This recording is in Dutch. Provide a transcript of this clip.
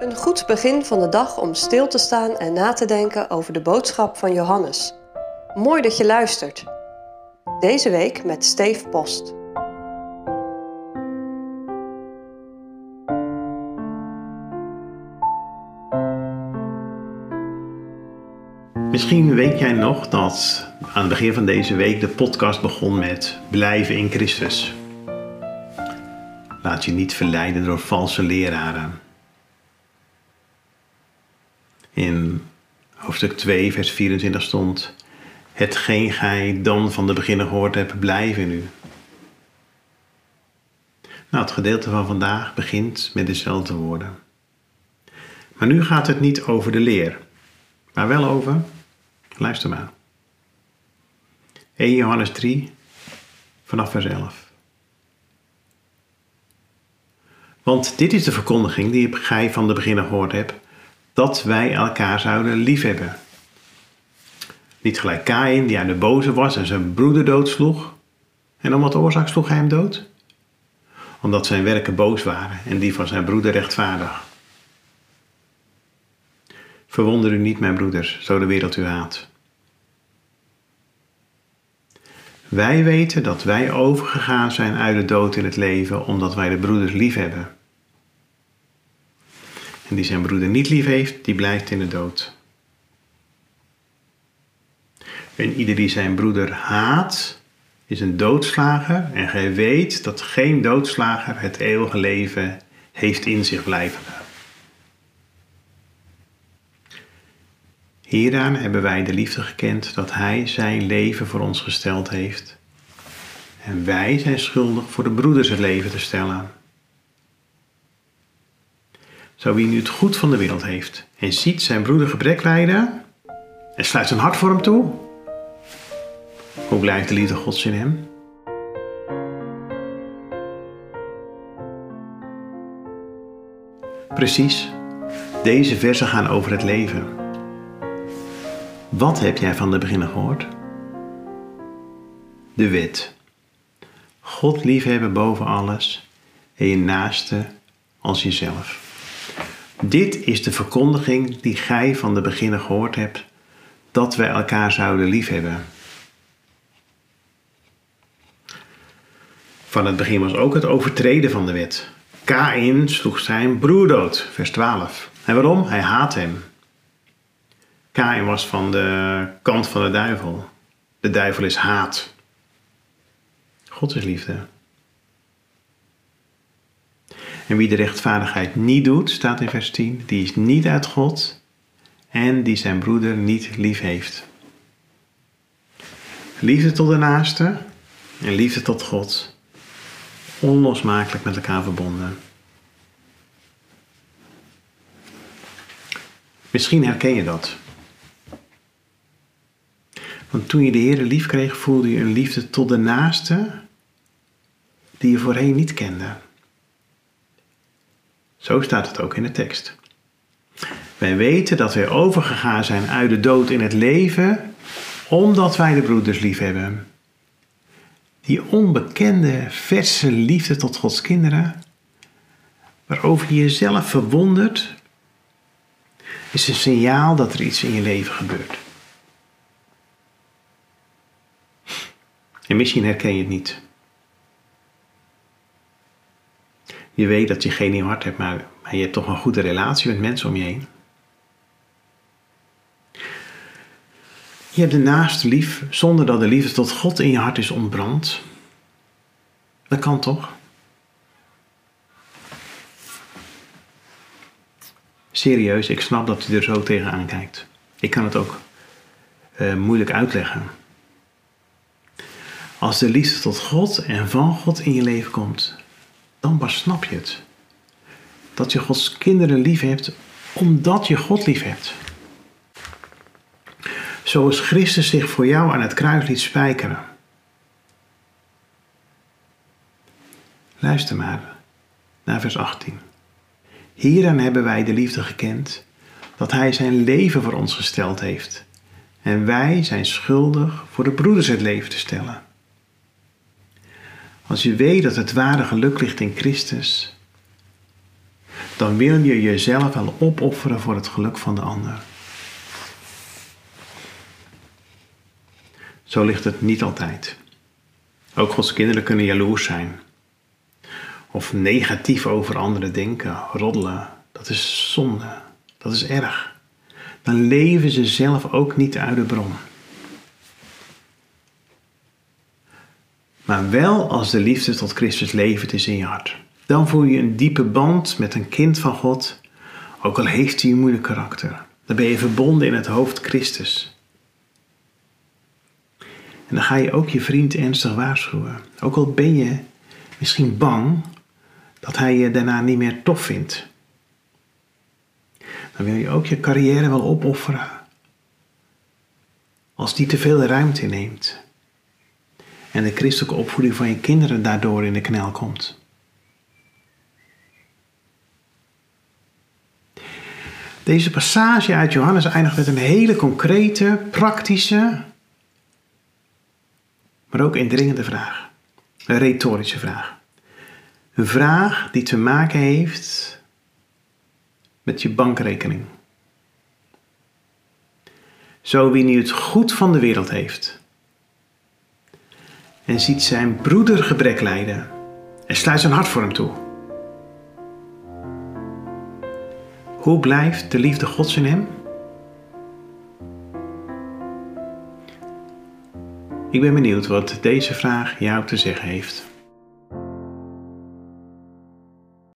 Een goed begin van de dag om stil te staan en na te denken over de boodschap van Johannes. Mooi dat je luistert. Deze week met Steve Post. Misschien weet jij nog dat aan het begin van deze week de podcast begon met blijven in Christus. Laat je niet verleiden door valse leraren. In hoofdstuk 2, vers 24 stond: Hetgeen gij dan van de beginnen gehoord hebt, blijf in u. Nou, het gedeelte van vandaag begint met dezelfde woorden. Maar nu gaat het niet over de leer, maar wel over, luister maar. 1 Johannes 3, vanaf vers 11. Want dit is de verkondiging die gij van de beginnen gehoord hebt, dat wij elkaar zouden liefhebben. Niet gelijk Kain, die aan de boze was en zijn broeder doodsloeg. En om wat oorzaak sloeg hij hem dood? Omdat zijn werken boos waren en die van zijn broeder rechtvaardig. Verwonder u niet, mijn broeders, zo de wereld u haat. Wij weten dat wij overgegaan zijn uit de dood in het leven omdat wij de broeders lief hebben. En die zijn broeder niet lief heeft, die blijft in de dood. En ieder die zijn broeder haat, is een doodslager. En gij weet dat geen doodslager het eeuwige leven heeft in zich blijven. Hieraan hebben wij de liefde gekend dat Hij zijn leven voor ons gesteld heeft. En wij zijn schuldig voor de broeders het leven te stellen. Zo wie nu het goed van de wereld heeft en ziet zijn broeder gebrek lijden en sluit zijn hart voor hem toe, hoe blijft de liefde Gods in hem? Precies, deze versen gaan over het leven. Wat heb jij van de beginnen gehoord? De wet. God liefhebben boven alles en je naaste als jezelf. Dit is de verkondiging die gij van de beginnen gehoord hebt, dat wij elkaar zouden liefhebben. Van het begin was ook het overtreden van de wet. Kain sloeg zijn broer dood, vers 12. En waarom? Hij haat hem. Kain was van de kant van de duivel. De duivel is haat. God is liefde. En wie de rechtvaardigheid niet doet, staat in vers 10, die is niet uit God en die zijn broeder niet lief heeft. Liefde tot de naaste en liefde tot God. Onlosmakelijk met elkaar verbonden. Misschien herken je dat. Want toen je de Heer lief kreeg, voelde je een liefde tot de naaste die je voorheen niet kende. Zo staat het ook in de tekst. Wij weten dat wij overgegaan zijn uit de dood in het leven, omdat wij de broeders lief hebben. Die onbekende, verse liefde tot Gods kinderen, waarover je jezelf verwondert, is een signaal dat er iets in je leven gebeurt. En misschien herken je het niet. Je weet dat je geen nieuw hart hebt, maar, je hebt toch een goede relatie met mensen om je heen. Je hebt de naaste lief zonder dat de liefde tot God in je hart is ontbrand. Dat kan toch? Serieus, ik snap dat u er zo tegenaan kijkt. Ik kan het ook uh, moeilijk uitleggen. Als de liefde tot God en van God in je leven komt, dan pas snap je het. Dat je Gods kinderen lief hebt omdat je God lief hebt. Zoals Christus zich voor jou aan het kruis liet spijkeren. Luister maar naar vers 18. Hieraan hebben wij de liefde gekend, dat Hij zijn leven voor ons gesteld heeft. En wij zijn schuldig voor de broeders het leven te stellen. Als je weet dat het ware geluk ligt in Christus, dan wil je jezelf wel opofferen voor het geluk van de ander. Zo ligt het niet altijd. Ook Gods kinderen kunnen jaloers zijn. Of negatief over anderen denken, roddelen. Dat is zonde. Dat is erg. Dan leven ze zelf ook niet uit de bron. Maar wel als de liefde tot Christus levend is in je hart. Dan voel je een diepe band met een kind van God, ook al heeft hij een moeilijk karakter. Dan ben je verbonden in het hoofd Christus. En dan ga je ook je vriend ernstig waarschuwen. Ook al ben je misschien bang dat hij je daarna niet meer tof vindt. Dan wil je ook je carrière wel opofferen. Als die te veel ruimte neemt. En de christelijke opvoeding van je kinderen daardoor in de knel komt. Deze passage uit Johannes eindigt met een hele concrete, praktische, maar ook indringende vraag. Een retorische vraag. Een vraag die te maken heeft met je bankrekening. Zo wie nu het goed van de wereld heeft en ziet zijn broeder gebrek lijden en sluit zijn hart voor hem toe. Hoe blijft de liefde Gods in hem? Ik ben benieuwd wat deze vraag jou te zeggen heeft.